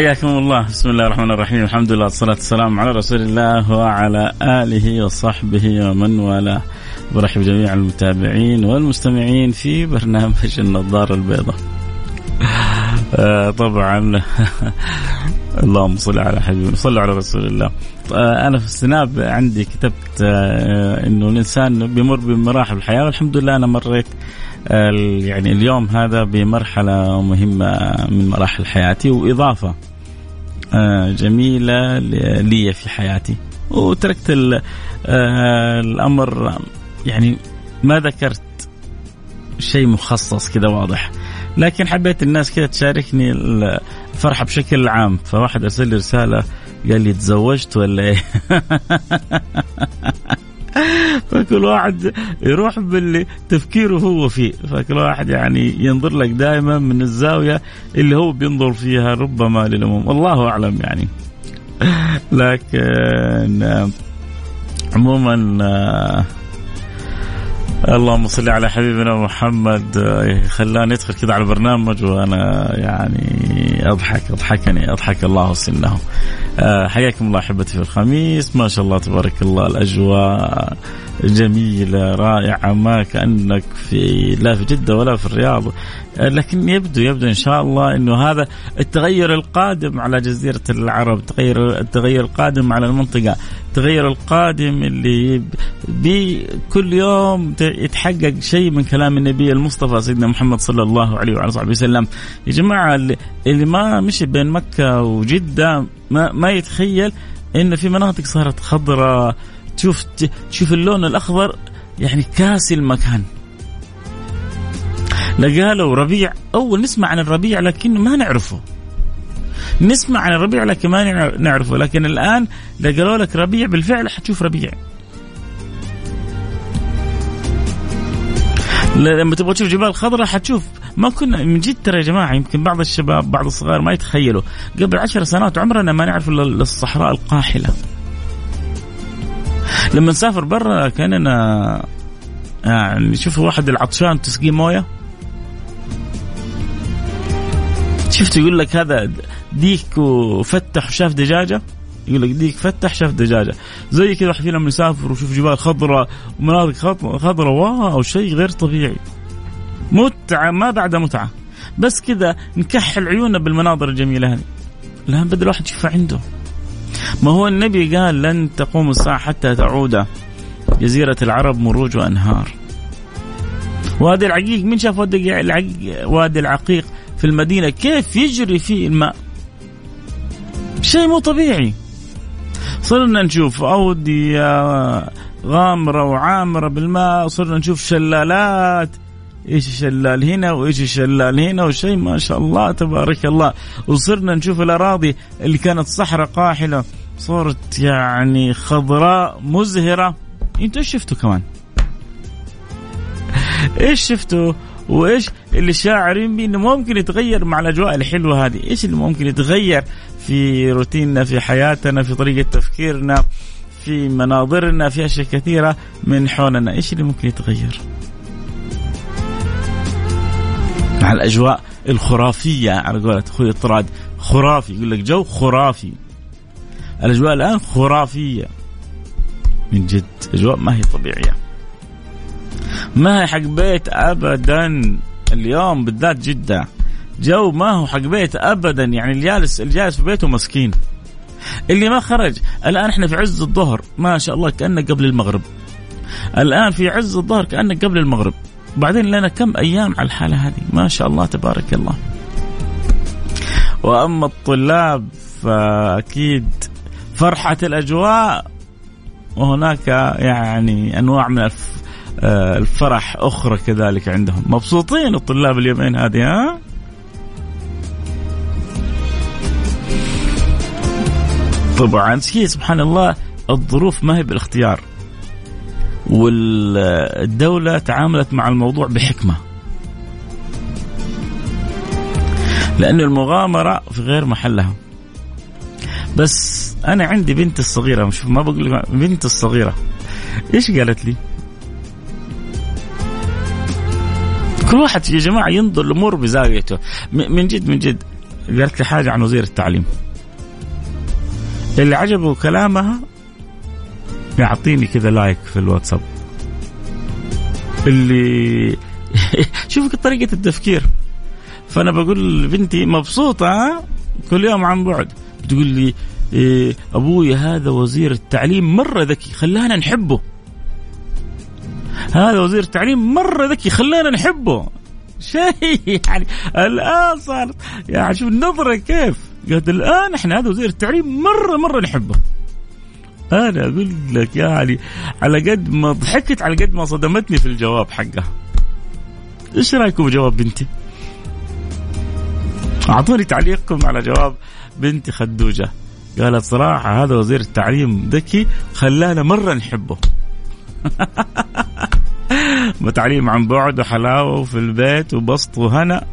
حياكم الله. بسم الله الرحمن الرحيم. الحمد لله والصلاة والسلام على رسول الله وعلى آله وصحبه ومن والاه. برحب جميع المتابعين والمستمعين في برنامج النظارة البيضاء. آه طبعا. اللهم صل على حبيبنا صلوا على رسول الله. آه أنا في السناب عندي كتبت آه إنه الإنسان بيمر بمراحل الحياة. والحمد لله أنا مريت يعني اليوم هذا بمرحلة مهمة من مراحل حياتي وإضافة آه، جميلة لي في حياتي. وتركت آه، الأمر يعني ما ذكرت شيء مخصص كذا واضح. لكن حبيت الناس كذا تشاركني الفرحة بشكل عام. فواحد أرسل لي رسالة قال لي تزوجت ولا إيه؟ فكل واحد يروح باللي تفكيره هو فيه. فكل واحد يعني ينظر لك دائما من الزاوية اللي هو بينظر فيها ربما للأمم. والله أعلم يعني. لكن عموما اللهم صل على حبيبنا محمد. خلاني ادخل كذا على البرنامج وأنا يعني أضحك أضحكني أضحك الله سنه آه، حياكم الله أحبتي في الخميس. ما شاء الله تبارك الله الأجواء. جميلة رائعة ما كأنك في لا في جدة ولا في الرياض. لكن يبدو يبدو إن شاء الله إنه هذا التغير القادم على جزيرة العرب التغير التغير القادم على المنطقة التغير القادم اللي بكل يوم يتحقق شيء من كلام النبي المصطفى سيدنا محمد صلى الله عليه وعلى صحبه وسلم. يا جماعة اللي ما مشي بين مكة وجدة ما ما يتخيل انه في مناطق صارت خضراء تشوف تشوف اللون الأخضر يعني كاسي المكان. لقالوا ربيع أول نسمع عن الربيع لكن ما نعرفه. نسمع عن الربيع لكن ما نعرفه لكن الآن إذا قالوا لك ربيع بالفعل حتشوف ربيع. لما تبغى تشوف جبال خضراء حتشوف. ما كنا من جد ترى يا جماعة يمكن بعض الشباب بعض الصغار ما يتخيلوا. قبل عشر سنوات عمرنا ما نعرف إلا الصحراء القاحلة. لما نسافر برا كأننا يعني نشوف واحد العطشان تسقيه موية. شفت يقول لك هذا ديك وفتح وشاف دجاجة؟ يقول لك ديك فتح شاف دجاجة. زي كذا واحد فينا لما يسافر ويشوف جبال خضراء ومناطق خضراء واو شيء غير طبيعي. متعة ما بعد متعة. بس كذا نكحل عيوننا بالمناظر الجميلة هذه. لا بدل الواحد يشوفها عنده. ما هو النبي قال لن تقوم الساعة حتى تعود جزيرة العرب مروج وأنهار. وادي العقيق من شاف وادي العقيق وادي العقيق في المدينة؟ كيف يجري فيه الماء؟ شيء مو طبيعي. صرنا نشوف أودية غامرة وعامرة بالماء صرنا نشوف شلالات. إيش الشلال هنا وإيش الشلال هنا وشيء ما شاء الله تبارك الله وصرنا نشوف الأراضي اللي كانت صحراء قاحلة صارت يعني خضراء مزهرة إنتوا إيش شفتوا كمان؟ إيش شفتوا؟ وإيش اللي شاعرين به إنه ممكن يتغير مع الأجواء الحلوة هذه، إيش اللي ممكن يتغير في روتيننا في حياتنا في طريقة تفكيرنا في مناظرنا في أشياء كثيرة من حولنا، إيش اللي ممكن يتغير؟ مع الأجواء الخرافية. على قولة أخوي الطراد خرافي. يقول لك جو خرافي. الأجواء الآن خرافية. من جد أجواء ما هي طبيعية. ما هي حق بيت ابدا. اليوم بالذات جدة. جو ما هو حق بيت ابدا. يعني الجالس الجالس في بيته مسكين. اللي ما خرج الآن إحنا في عز الظهر. ما شاء الله كانك قبل المغرب. الآن في عز الظهر كانك قبل المغرب. وبعدين لنا كم أيام على الحالة هذه. ما شاء الله تبارك الله. وأما الطلاب فأكيد فرحة الأجواء وهناك يعني أنواع من آه، الفرح أخرى كذلك عندهم. مبسوطين الطلاب اليومين هذه ها؟ طبعا. سبحان الله الظروف ما هي بالاختيار. والدولة تعاملت مع الموضوع بحكمة. لأن المغامرة في غير محلها. بس أنا عندي بنتي الصغيرة شوف ما بقول لك بنتي الصغيرة. إيش قالت لي؟ كل واحد يا جماعة ينظر الأمور بزاويته. من جد من جد. قالت لي حاجة عن وزير التعليم. اللي عجبه كلامها يعطيني كذا لايك في الواتساب. اللي شوف طريقة التفكير. فأنا بقول لبنتي مبسوطة؟ كل يوم عن بعد. بتقول لي إيه أبوي هذا وزير التعليم مرة ذكي خلانا نحبه. هذا وزير التعليم مرة ذكي خلانا نحبه. شيء يعني الآن صار يعني شوف النظرة كيف. قالت الآن إحنا هذا وزير التعليم مرة مرة نحبه. أنا أقول لك يعني على قد ما ضحكت على قد ما صدمتني في الجواب حقها. إيش رأيكم بجواب بنتي؟ أعطوني تعليقكم على جواب بنتي خدوجة. قالت صراحة هذا وزير التعليم ذكي خلانا مرة نحبه. وتعليم عن بعد وحلاوة وفي البيت وبسط وهنا.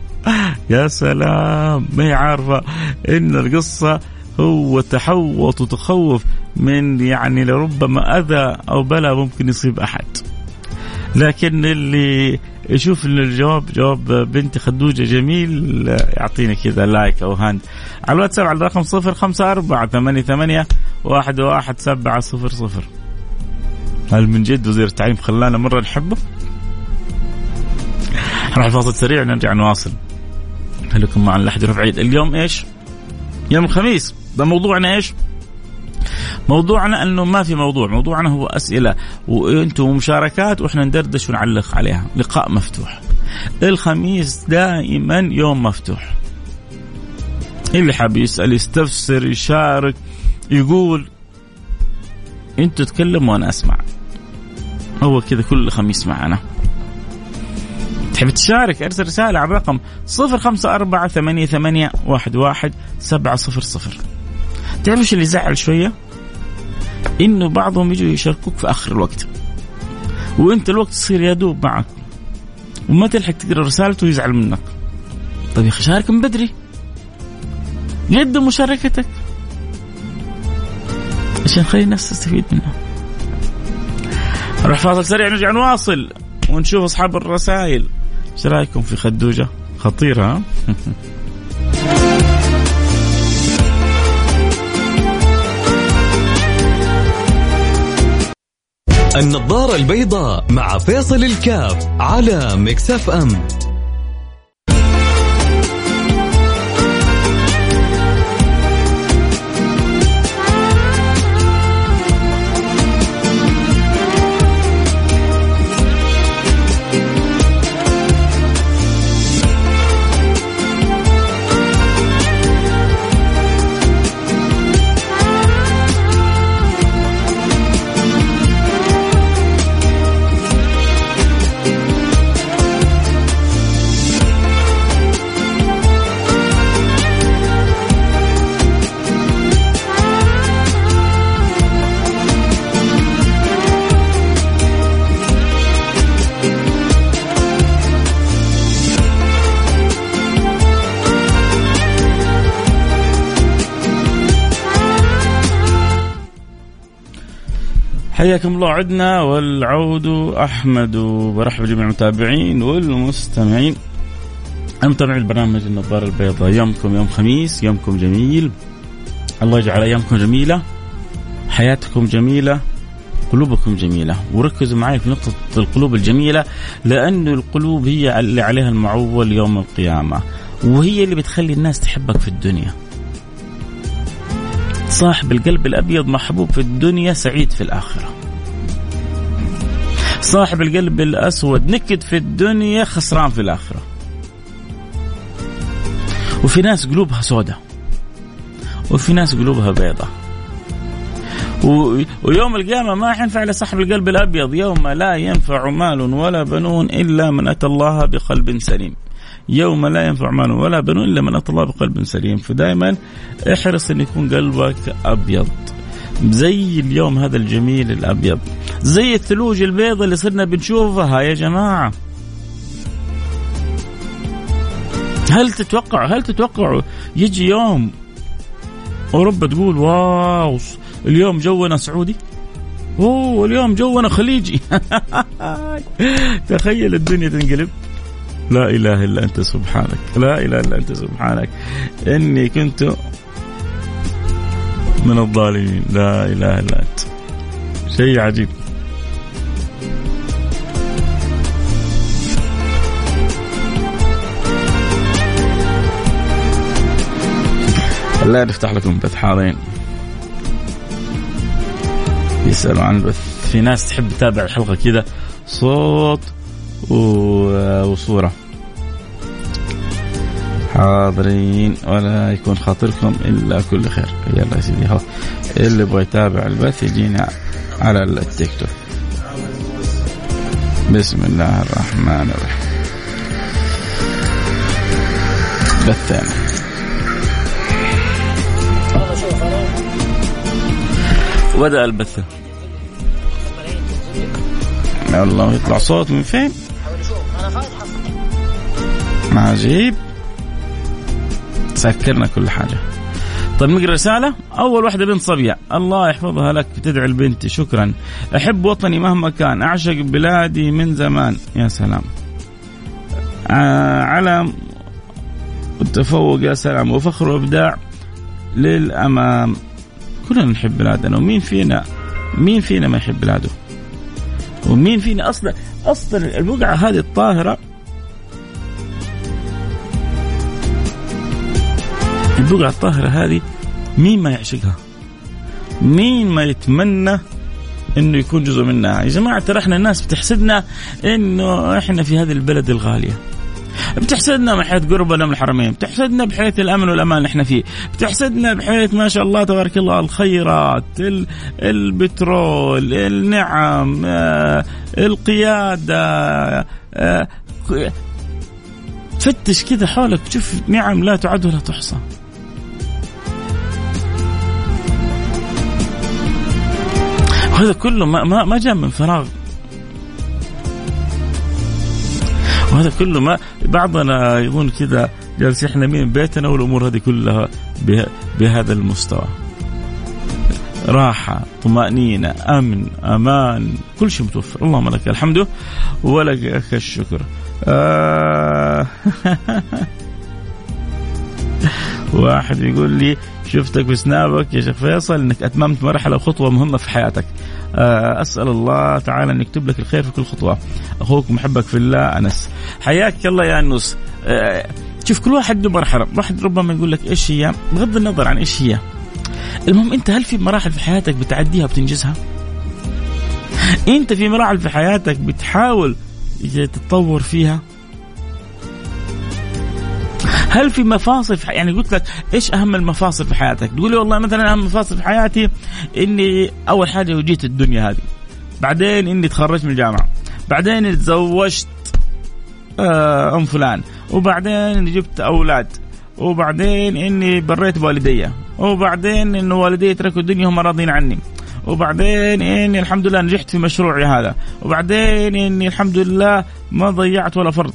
يا سلام ما هي عارفة إن القصة هو تحوط وتخوف من يعني لربما أذى أو بلاء ممكن يصيب أحد. لكن اللي يشوف ان الجواب جواب بنتي خدوجة جميل يعطيني كذا like أو hand. على الواتساب على الرقم صفر خمسة أربعة ثمانية ثمانية واحد واحد سبعة صفر صفر. هل من جد وزير التعليم خلانا مرة نحبه؟ نروح فاصل سريع نرجع نواصل. خليكم معنا لحد رفع اليوم إيش؟ يوم الخميس ده موضوعنا إيش؟ موضوعنا إنه ما في موضوع، موضوعنا هو أسئلة وأنتم مشاركات وإحنا ندردش ونعلق عليها، لقاء مفتوح. الخميس دائما يوم مفتوح. اللي حاب يسأل يستفسر يشارك يقول أنتوا تكلموا وأنا أسمع. هو كذا كل خميس معنا. تحب تشارك ارسل رسالة على الرقم صفر خمسة أربعة ثمانية ثمانية واحد واحد سبعة صفر صفر. تعرف إيش اللي يزعل شوية؟ إنه بعضهم يجوا يشاركوك في آخر الوقت. وأنت الوقت يصير يدوب معك. وما تلحق تقرأ رسالته ويزعل منك. طيب يا أخي شارك من بدري. قدم مشاركتك. عشان نخلي الناس تستفيد منها. نروح فاصل سريع نرجع نواصل ونشوف أصحاب الرسائل. إيش رأيكم في خدوجة؟ خطيرة النظارة البيضاء مع فيصل الكاف على مكسف أم. حياكم الله. عدنا والعود أحمد. وبرحب جميع المتابعين والمستمعين. المتابعين البرنامج النظارة البيضاء. يومكم يوم خميس يومكم جميل. الله يجعل أيامكم جميلة حياتكم جميلة قلوبكم جميلة. وركزوا معي في نقطة القلوب الجميلة لأن القلوب هي اللي عليها المعول يوم القيامة وهي اللي بتخلي الناس تحبك في الدنيا. صاحب القلب الأبيض محبوب في الدنيا سعيد في الآخرة. صاحب القلب الأسود نكد في الدنيا خسران في الآخرة. وفي ناس قلوبها سوداء. وفي ناس قلوبها بيضة. و... ويوم القيامة ما حينفع لصاحب القلب الأبيض يوم لا ينفع مال ولا بنون إلا من أتى الله بقلب سليم يوم لا ينفع مال ولا بنون إلا من اتى الله بقلب سليم. فدائما احرص إن يكون قلبك أبيض. زي اليوم هذا الجميل الأبيض. زي الثلوج البيضاء اللي صرنا بنشوفها يا جماعة. هل تتوقع هل تتوقع يجي يوم أوروبا تقول واو اليوم جونا سعودي؟ أوه اليوم جونا خليجي. تخيل الدنيا تنقلب. لا إله إلا أنت سبحانك. لا إله إلا أنت سبحانك. إني كنت من الظالمين. لا إله إلا أنت. شيء عجيب. الله يفتح لكم بث حارين. يسألوا عن البث. في ناس تحب تتابع الحلقة كذا صوت وصورة. حاضرين ولا يكون خاطركم إلا كل خير. يلا يا سيدي هو اللي يبغى يتابع البث يجينا على التيك توك. بسم الله الرحمن الرحيم. بثنا. وبدأ البث. الله يطلع صوت من فين؟ عجيب سكرنا كل حاجة. طيب نقرأ رسالة. أول واحدة بنت صبية. الله يحفظها لك تدعي البنت. شكرا. أحب وطني مهما كان. أعشق بلادي من زمان. يا سلام. علم التفوق يا سلام. وفخر وإبداع للأمام. كلنا نحب بلادنا. ومين فينا؟ مين فينا ما يحب بلاده؟ ومين فينا أصلا أصلا البقعه هذه الطاهرة البقعه الطاهرة هذه مين ما يعشقها؟ مين ما يتمنى إنه يكون جزء منها؟ يا جماعة ترى إحنا الناس بتحسدنا إنه إحنا في هذه البلد الغالية. بتحسدنا من حيث قربنا من الحرمين بتحسدنا بحيث الأمن والأمان اللي إحنا فيه بتحسدنا بحيث ما شاء الله تبارك الله الخيرات البترول النعم آه، القيادة آه، فتش كذا حولك تشوف نعم لا تعد ولا تحصى. وهذا كله ما ما ما جاء من فراغ. وهذا كله ما بعضنا يظن كذا جالس إحنا من بيتنا والأمور هذه كلها بهذا المستوى. راحة طمأنينة أمن أمان كل شيء متوفر. اللهم لك الحمد ولك الشكر. آه. واحد يقول لي شفتك بسنابك يا شيخ فيصل إنك أتممت مرحلة وخطوة مهمة في حياتك. آه، أسأل الله تعالى أن يكتب لك الخير في كل خطوة. أخوك محبك في الله أنس. حياك الله يا أنس. آه، شوف كل واحد له مرحلة. واحد ربما يقول لك إيش هي؟ بغض النظر عن إيش هي. المهم أنت هل في مراحل في حياتك بتعديها بتنجزها أنت في مراحل في حياتك بتحاول تتطور فيها؟ هل في مفاصل في يعني قلت لك إيش أهم المفاصل في حياتك؟ تقول لي والله مثلا أهم مفاصل في حياتي إني أول حاجة وجيت الدنيا هذه. بعدين إني تخرجت من الجامعة. بعدين اني تزوجت آه، أم فلان، وبعدين جبت أولاد. وبعدين إني بريت بوالدي وبعدين انه والدي تركوا الدنيا هم راضين عني وبعدين إني الحمد لله نجحت في مشروعي هذا وبعدين إني الحمد لله ما ضيعت ولا فرض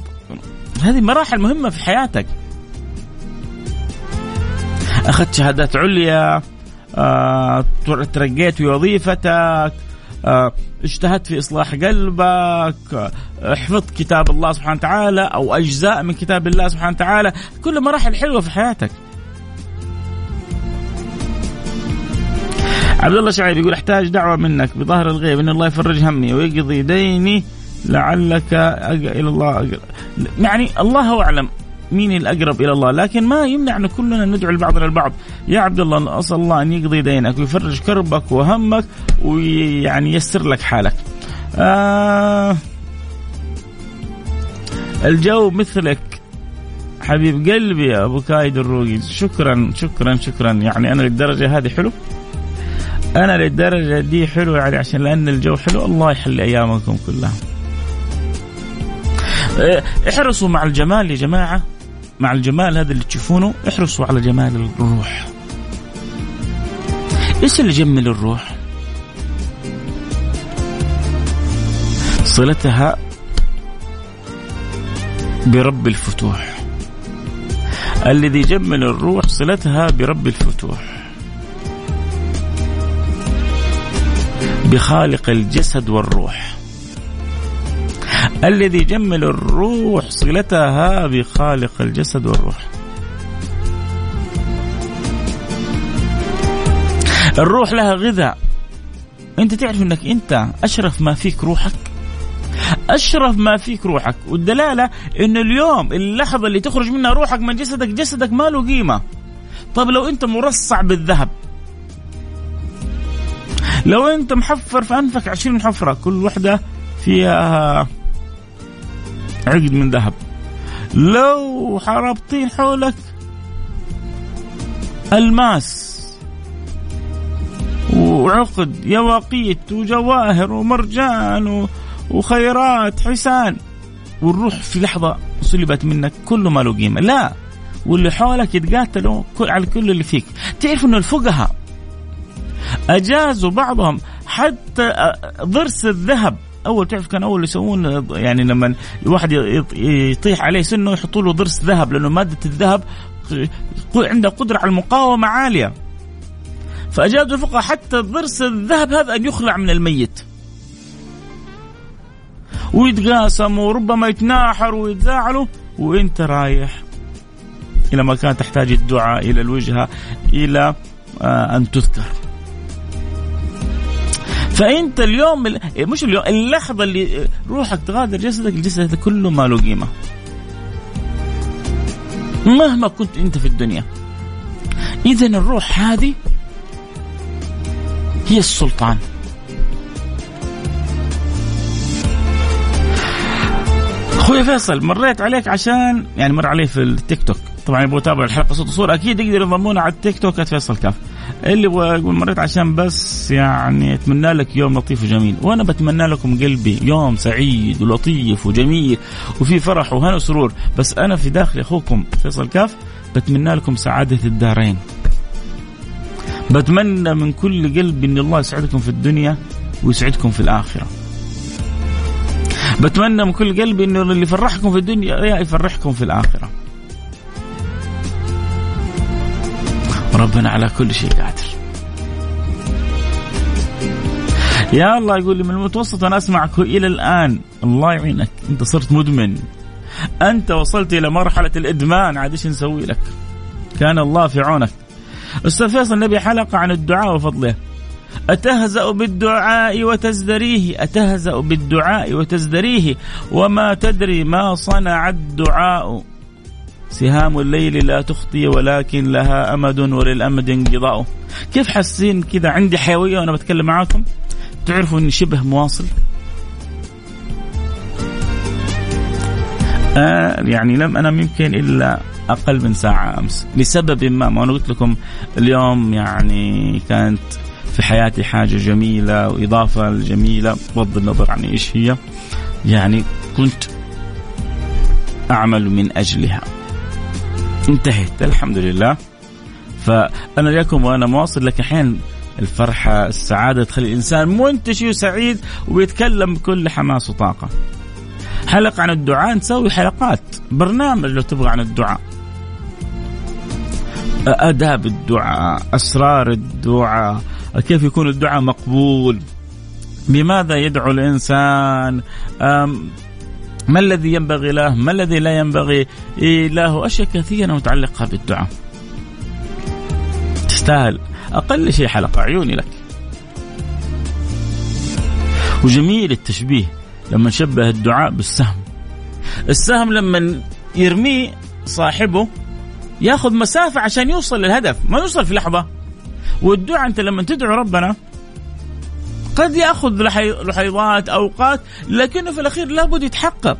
هذه مراحل مهمة في حياتك أخذت شهادات عليا آه، ترقيت في وظيفتك آه، اجتهدت في إصلاح قلبك آه، حفظت كتاب الله سبحانه وتعالى أو أجزاء من كتاب الله سبحانه وتعالى كل مراحل حلوة في حياتك. عبد الله شعيب يقول أحتاج دعوة منك بظهر الغيب إن الله يفرج همي ويقضي ديني لعلك إلى الله يعني الله أعلم. مين الأقرب إلى الله. لكن ما يمنع ان كلنا ندعو لبعضنا البعض. يا عبد الله أسأل الله أن يقضي دينك ويفرج كربك وهمك ويعني ييسر لك حالك. آه الجو مثلك حبيب قلبي يا أبو كايد الروقي. شكرا شكرا شكرا. يعني أنا للدرجة هذه حلو؟ أنا للدرجة دي حلو يعني عشان لأن الجو حلو. الله يحلي أيامكم كلها. آه، احرصوا مع الجمال يا جماعة. مع الجمال هذا اللي تشوفونه احرصوا على جمال الروح. إيش اللي يجمل الروح؟ صلتها برب الفتوح. الذي يجمل الروح صلتها برب الفتوح. بخالق الجسد والروح. الذي يجمل الروح صلتها بخالق الجسد والروح. الروح لها غذاء. أنت تعرف إنك أنت أشرف ما فيك روحك؟ أشرف ما فيك روحك. والدلالة إنه اليوم اللحظة اللي تخرج منها روحك من جسدك جسدك ما له قيمة. طب لو أنت مرصع بالذهب لو أنت محفر في أنفك عشرين حفرة كل واحدة فيها عقد من ذهب. لو حربطين حولك الماس وعقد يواقيت وجواهر ومرجان وخيرات حسان. والروح في لحظة سلبت منك كله ما له قيمة. لا واللي حولك يتقاتلوا على كل اللي فيك. تعرف إنه الفقهاء أجازوا بعضهم حتى ضرس الذهب. أول تعرف كان أول يسوون يعني لما الواحد يطيح عليه سنة يحطوا له ضرس ذهب لأنه مادة الذهب عنده قدرة على المقاومة عالية. فاجازوا الفقهاء حتى ضرس الذهب هذا أن يخلع من الميت. ويتقاسموا وربما يتناحروا ويتزاعلوا وانت رايح إلى مكان تحتاج الدعاء إلى الوجهة إلى آه، أن تذكر. فأنت اليوم مش اليوم اللحظة اللي روحك تغادر جسدك الجسد كله ما له قيمة. مهما كنت أنت في الدنيا. اذا الروح هذه هي السلطان. أخوي فيصل مريت عليك عشان يعني مر علي في التيك توك. طبعا يبغوا يتابعوا الحلقة صوت وصورة أكيد يقدر يضمونا على التيك توك. فيصل كاف. اللي يبغى يقول مريت عشان بس يعني أتمنى لك يوم لطيف وجميل. وأنا بتمنى لكم قلبي يوم سعيد ولطيف وجميل وفي فرح وهنا وسرور. بس أنا في داخل أخوكم فيصل كاف بتمنى لكم سعادة الدارين. بتمنى من كل قلب إن الله يسعدكم في الدنيا ويسعدكم في الآخرة. بتمنى من كل قلبي انه اللي يفرحكم في الدنيا يفرحكم في الآخرة. ربنا على كل شيء قادر. يا الله يقول لي من المتوسط أنا أسمعك إلى الآن. الله يعينك. أنت صرت مدمن. أنت وصلت إلى مرحلة الإدمان. عاد إيش نسوي لك؟ كان الله في عونك. أستاذ فيصل نبي حلقة عن الدعاء وفضله. أتهزأ بالدعاء وتزدريه. أتهزأ بالدعاء وتزدريه. وما تدري ما صنع الدعاء. سهام الليل لا تخطي ولكن لها أمد وللأمد انقضاء. كيف حاسين كذا؟ عندي حيوية وأنا بتكلم معاكم. تعرفوا أني شبه مواصل؟ آه يعني لم أنام يمكن إلا أقل من ساعة أمس. لسبب ما ما أنا قلت لكم اليوم يعني كانت في حياتي حاجة جميلة وإضافة جميلة بغض النظر عن إيش هي. يعني كنت أعمل من أجلها. انتهت الحمد لله. فأنا لكم وأنا مواصل لك أحيانا الفرحة السعادة تخلي الإنسان منتشي وسعيد ويتكلم بكل حماس وطاقة. حلقة عن الدعاء نسوي حلقات برنامج لو تبغى عن الدعاء. آداب الدعاء أسرار الدعاء كيف يكون الدعاء مقبول؟ بماذا يدعو الإنسان؟ ما الذي ينبغي له؟ ما الذي لا ينبغي؟ له أشياء كثيرة متعلقة بالدعاء. تستاهل. أقل شيء حلقة. عيوني لك. وجميل التشبيه لما نشبه الدعاء بالسهم. السهم لما يرميه صاحبه ياخذ مسافة عشان يوصل للهدف. ما يوصل في لحظة. والدعاء أنت لما تدعو ربنا قد يأخذ لحظات أوقات لكنه في الأخير لابد يتحقق.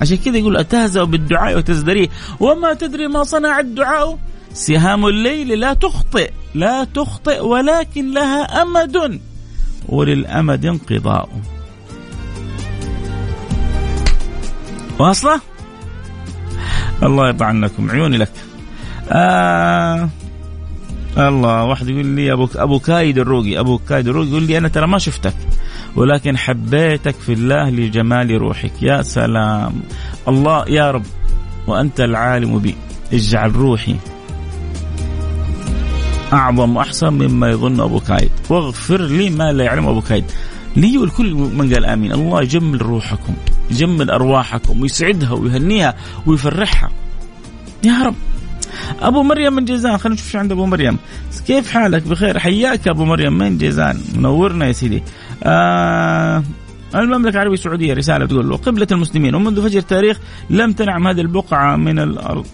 عشان كذا يقول أتهزأ بالدعاء وتزدريه. وما تدري ما صنع الدعاء؟ سهام الليل لا تخطئ لا تخطئ ولكن لها أمد. وللأمد انقضاء. واصلة؟ الله يرضى عنكم عيوني لك. آه الله واحد يقول لي ابو أبو كايد الروقي أبو كايد الروقي يقول لي أنا ترى ما شفتك ولكن حبيتك في الله لجمال روحك. يا سلام. الله يا رب وأنت العالم بي. اجعل روحي أعظم وأحسن مما يظن أبو كايد. واغفر لي ما لا يعلم أبو كايد. لي والكل من قال آمين. الله يجمل روحكم يجمل أرواحكم ويسعدها ويهنيها ويفرحها. يا رب. أبو مريم من جيزان. خلينا نشوف شو عند أبو مريم. كيف حالك؟ بخير. حياك أبو مريم. من جيزان؟ منورنا يا سيدي. آه المملكة العربية السعودية رسالة بتقول له قبلة المسلمين ومنذ فجر التاريخ لم تنعم هذه البقعة من الأرض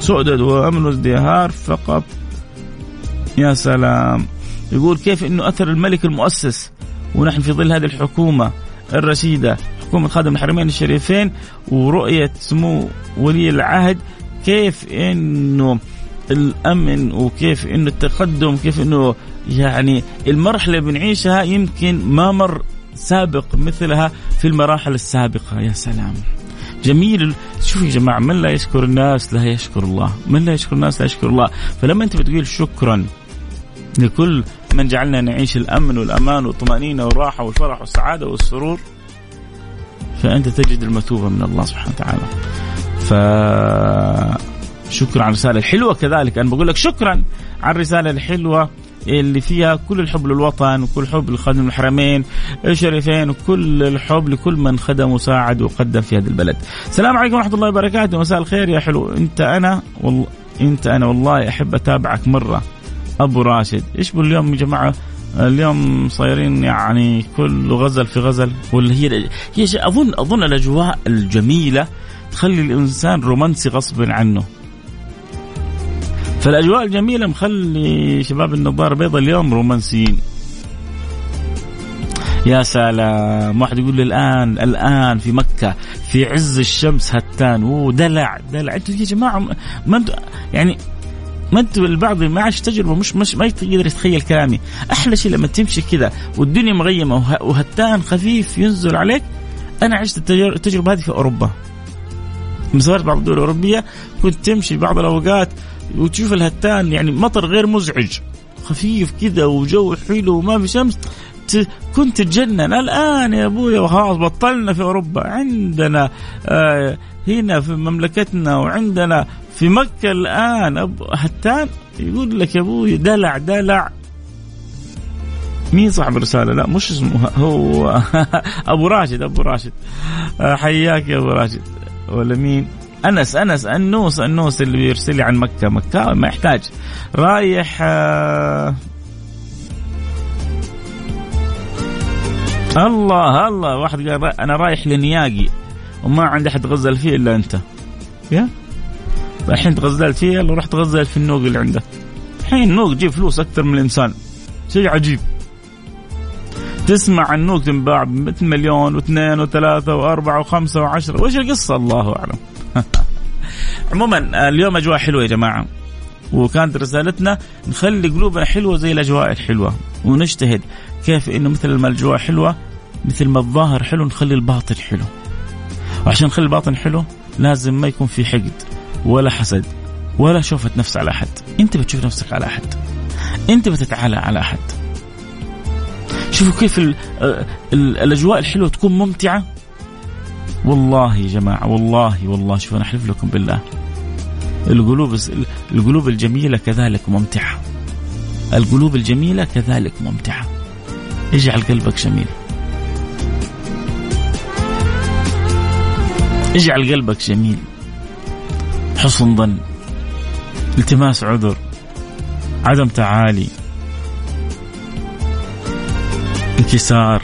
سؤدد وأمن وازدهار فقط. يا سلام. يقول كيف أنه أثر الملك المؤسس ونحن في ظل هذه الحكومة الرشيدة حكومة خادم الحرمين الشريفين ورؤية سمو ولي العهد كيف أنه الأمن وكيف أنه التقدم كيف أنه يعني المرحلة اللي بنعيشها يمكن ما مر سابق مثلها في المراحل السابقة. يا سلام. جميل. شوفوا يا جماعة من لا يشكر الناس لا يشكر الله. من لا يشكر الناس لا يشكر الله. فلما أنت بتقول شكرا لكل من جعلنا نعيش الأمن والأمان والطمأنينة والراحة والفرح والسعادة والسرور فأنت تجد المثوبة من الله سبحانه وتعالى. ف شكرا على الرسالة الحلوة كذلك. أنا بقول لك شكرا على الرسالة الحلوة اللي فيها كل الحب للوطن وكل الحب لخادم الحرمين الشريفين وكل الحب لكل من خدم وساعد وقدم في هذا البلد. السلام عليكم ورحمة الله وبركاته. مساء الخير يا حلو. أنت أنا والله أنت أنا والله أحب أتابعك مرة. أبو راشد. إيش اليوم يا جماعة؟ اليوم صايرين يعني كل غزل في غزل. ولا هي هي اظن أظن الأجواء الجميلة تخلي الإنسان رومانسي غصبا عنه. فالأجواء الجميلة مخلي شباب النظارة البيضاء اليوم رومانسيين. يا سلام واحد يقول لي الآن الآن في مكة في عز الشمس هتان. ودلع دلع أنتوا يا جماعة ما أنتوا يعني ما أنتوا البعض ما عاش تجربة مش مش ما يقدر يتخيل كلامي. أحلى شيء لما تمشي كذا والدنيا مغيمة وهتان خفيف ينزل عليك. أنا عشت التجربة هذه في أوروبا. مسافرت بعض الدول الأوروبية كنت تمشي بعض الأوقات وتشوف الهتان يعني مطر غير مزعج. خفيف كذا وجو حلو وما في شمس. كنت تتجنن الآن يا أبويا وخلاص بطلنا في أوروبا. عندنا آه هنا في مملكتنا وعندنا في مكة الآن. هتان؟ يقول لك يا أبوي دلع دلع. مين صاحب الرسالة؟ لا مش اسمه هو. أبو راشد أبو راشد. آه، حياك يا أبو راشد. ولا مين؟ أنس أنس أنوس أنوس اللي بيرسل لي عن مكة. مكة ما يحتاج. رايح آه الله الله. واحد قال أنا رايح لنياقي وما عندي أحد غزل فيه إلا أنت. يا؟ الحين تغزلت فيه؟ يلا رحت غزل في النوق اللي عندك. الحين النوق يجيب فلوس أكثر من الإنسان. شيء عجيب. تسمع عن نوق تنباع ب مليون واثنين وثلاثة وأربعة وخمسة وعشرة. وإيش القصة؟ الله أعلم. عموما اليوم أجواء حلوة يا جماعة. وكانت رسالتنا نخلي قلوبنا حلوة زي الأجواء الحلوة. ونجتهد كيف إنه مثل ما الأجواء حلوة مثل ما الظاهر حلو نخلي الباطن حلو. وعشان نخلي الباطن حلو لازم ما يكون في حقد ولا حسد ولا شوفة نفس على أحد. أنت بتشوف نفسك على أحد. أنت بتتعالى على أحد. شوفوا كيف ال ال الأجواء الحلوة تكون ممتعة. والله يا جماعة والله والله. شوف أنا أحلف لكم بالله. القلوب القلوب الجميلة كذلك ممتعة. القلوب الجميلة كذلك ممتعة. اجعل قلبك جميل اجعل قلبك جميل حسن ظن. التماس عذر. عدم تعالي. انكسار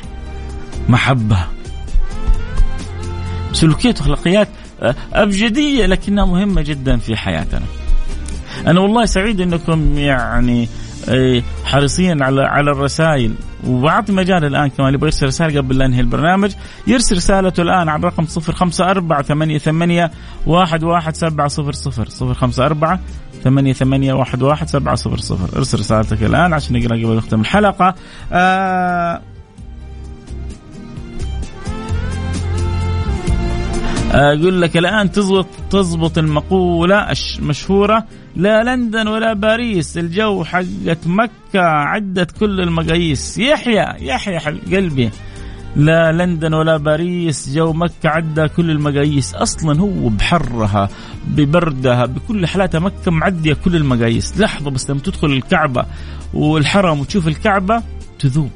محبة سلوكيات وأخلاقيات آه، أبجدية لكنها مهمة جدا في حياتنا. أنا والله سعيد أنكم يعني حريصين على على الرسائل. وبعطي مجال الآن كمان يبغى يرسل رسالة قبل لا انهي البرنامج يرسل رسالته الآن على الرقم 054 88 11700 054 ثمانية ثمانية واحد واحد سبعة صفر صفر. ارسل رسالتك الآن عشان نقرأ قبل نختم الحلقة. آه أقول لك الآن تزبط تزبط المقولة المشهوره لا لندن ولا باريس الجو حقت مكة عدت كل المقاييس. يحيى يحيى قلبي. لا لندن ولا باريس جو مكة عدى كل المقاييس. أصلا هو بحرها ببردها بكل حالاتها مكة معدية كل المقاييس. لحظة بس لما تدخل الكعبة والحرم وتشوف الكعبة تذوب.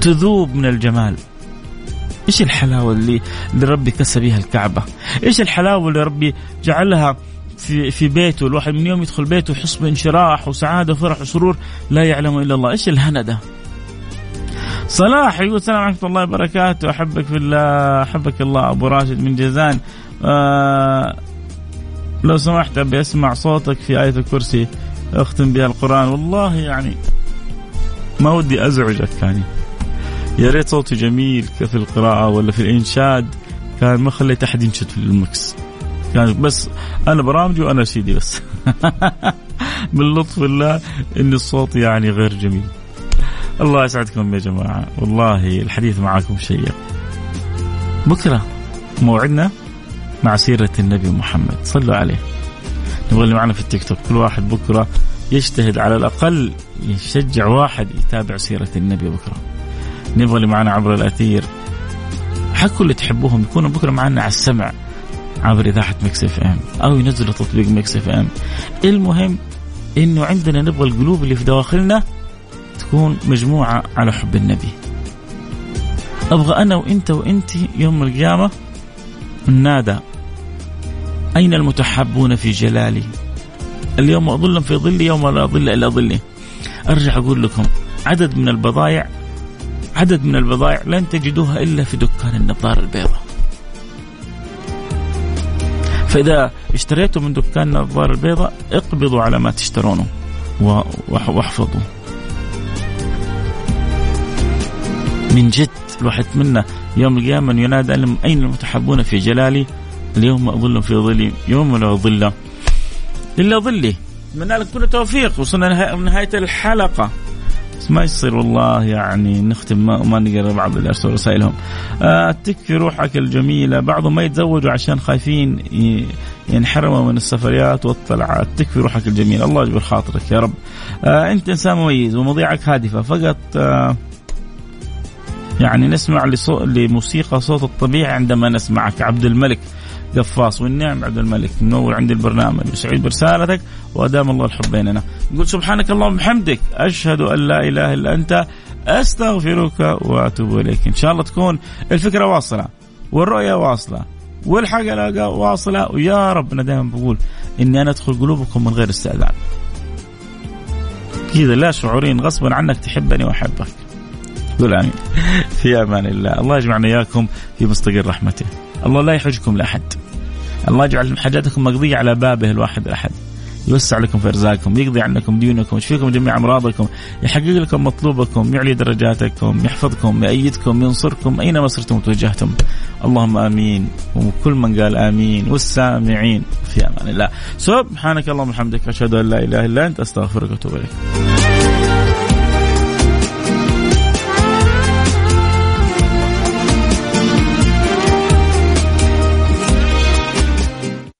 تذوب من الجمال. إيش الحلاوة اللي اللي ربي كسى بها الكعبة؟ إيش الحلاوة اللي ربي جعلها في في بيته؟ الواحد من يوم يدخل بيته يحس بانشراح وسعادة وفرح وسرور لا يعلم إلا الله، إيش الهنا ده؟ صلاح يقول السلام عليكم الله وبركاته. أحبك في الله أحبك الله. أبو راشد من جازان آه لو سمحت أبي أسمع صوتك في آية الكرسي. أختم بها القرآن. والله يعني ما ودي أزعجك يعني. يا ريت صوتي جميل في القراءة ولا في الإنشاد. كان ما خليت أحد ينشد في المكس. كان بس أنا برامجي وأنا سيدي بس. من لطف الله إن الصوت يعني غير جميل. الله يسعدكم يا جماعة. والله الحديث معاكم شيق. بكرة موعدنا مع سيرة النبي محمد. صلوا عليه. نبغى اللي معنا في التيك توك. كل واحد بكرة يجتهد على الأقل يشجع واحد يتابع سيرة النبي بكرة. اللي معنا عبر الأثير. حكوا اللي تحبوهم يكونوا بكرة معنا على السمع عبر إذاعة ميكس إف إم أو ينزلوا تطبيق ميكس إف إم. المهم إنه عندنا نبغى القلوب اللي في دواخلنا تكون مجموعة على حب النبي. أبغى أنا وإنت وإنت يوم القيامة نادى أين المتحبون في جلالي؟ اليوم أظلم في ظلي يوم لا ظل إلا ظلي. أرجع أقول لكم عدد من البضائع عدد من البضائع لن تجدوها إلا في دكان النظارة البيضاء. فإذا اشتريتوا من دكان النظارة البيضاء اقبضوا على ما تشترونه واحفظوا. من جد الواحد يتمنى يوم القيامة أن ينادى أين المتحبون في جلالي؟ اليوم أظل في ظلي يوم لا ظل. إلا ظلي. من لك كل توفيق. وصلنا نهاية الحلقة. ما يصير والله يعني نختم ما, ما نقرأ بعض اللي ارسلوا رسائلهم. آه تكفي روحك الجميلة. بعضهم ما يتزوجوا عشان خايفين ينحرموا من السفريات والطلعات تكفي روحك الجميلة. الله يجبر خاطرك يا رب. آه أنت إنسان مميز ومواضيعك هادفة. فقط آه يعني نسمع لموسيقى صوت الطبيعي عندما نسمعك. عبد الملك. قفاص والنعم عبد الملك. منور عند البرنامج. وسعيد برسالتك وأدام الله الحب بيننا. نقول سبحانك اللهم وبحمدك. أشهد أن لا إله إلا أنت. أستغفرك وأتوب إليك. إن شاء الله تكون الفكرة واصلة والرؤية واصلة والحلقة واصلة. ويا رب أنا دائما بقول إني أنا أدخل قلوبكم من غير استئذان. كذا لا شعورين غصبا عنك تحبني وأحبك. قول آمين. في أمان الله. الله يجمعنا إياكم في مستقر رحمته. الله لا يحوجكم لأحد. الله يجعل حاجاتكم مقضية على بابه الواحد الأحد. يوسع لكم في ارزاقكم يقضي عنكم ديونكم يشفيكم جميع أمراضكم يحقق لكم مطلوبكم يعلي درجاتكم يحفظكم يأيدكم ينصركم أينما صرتم وتوجهتم اللهم آمين. وكل من قال آمين. والسامعين في أمان الله. سبحانك اللهم وبحمدك أشهد أن لا إله إلا أنت أستغفرك وأتوب إليك.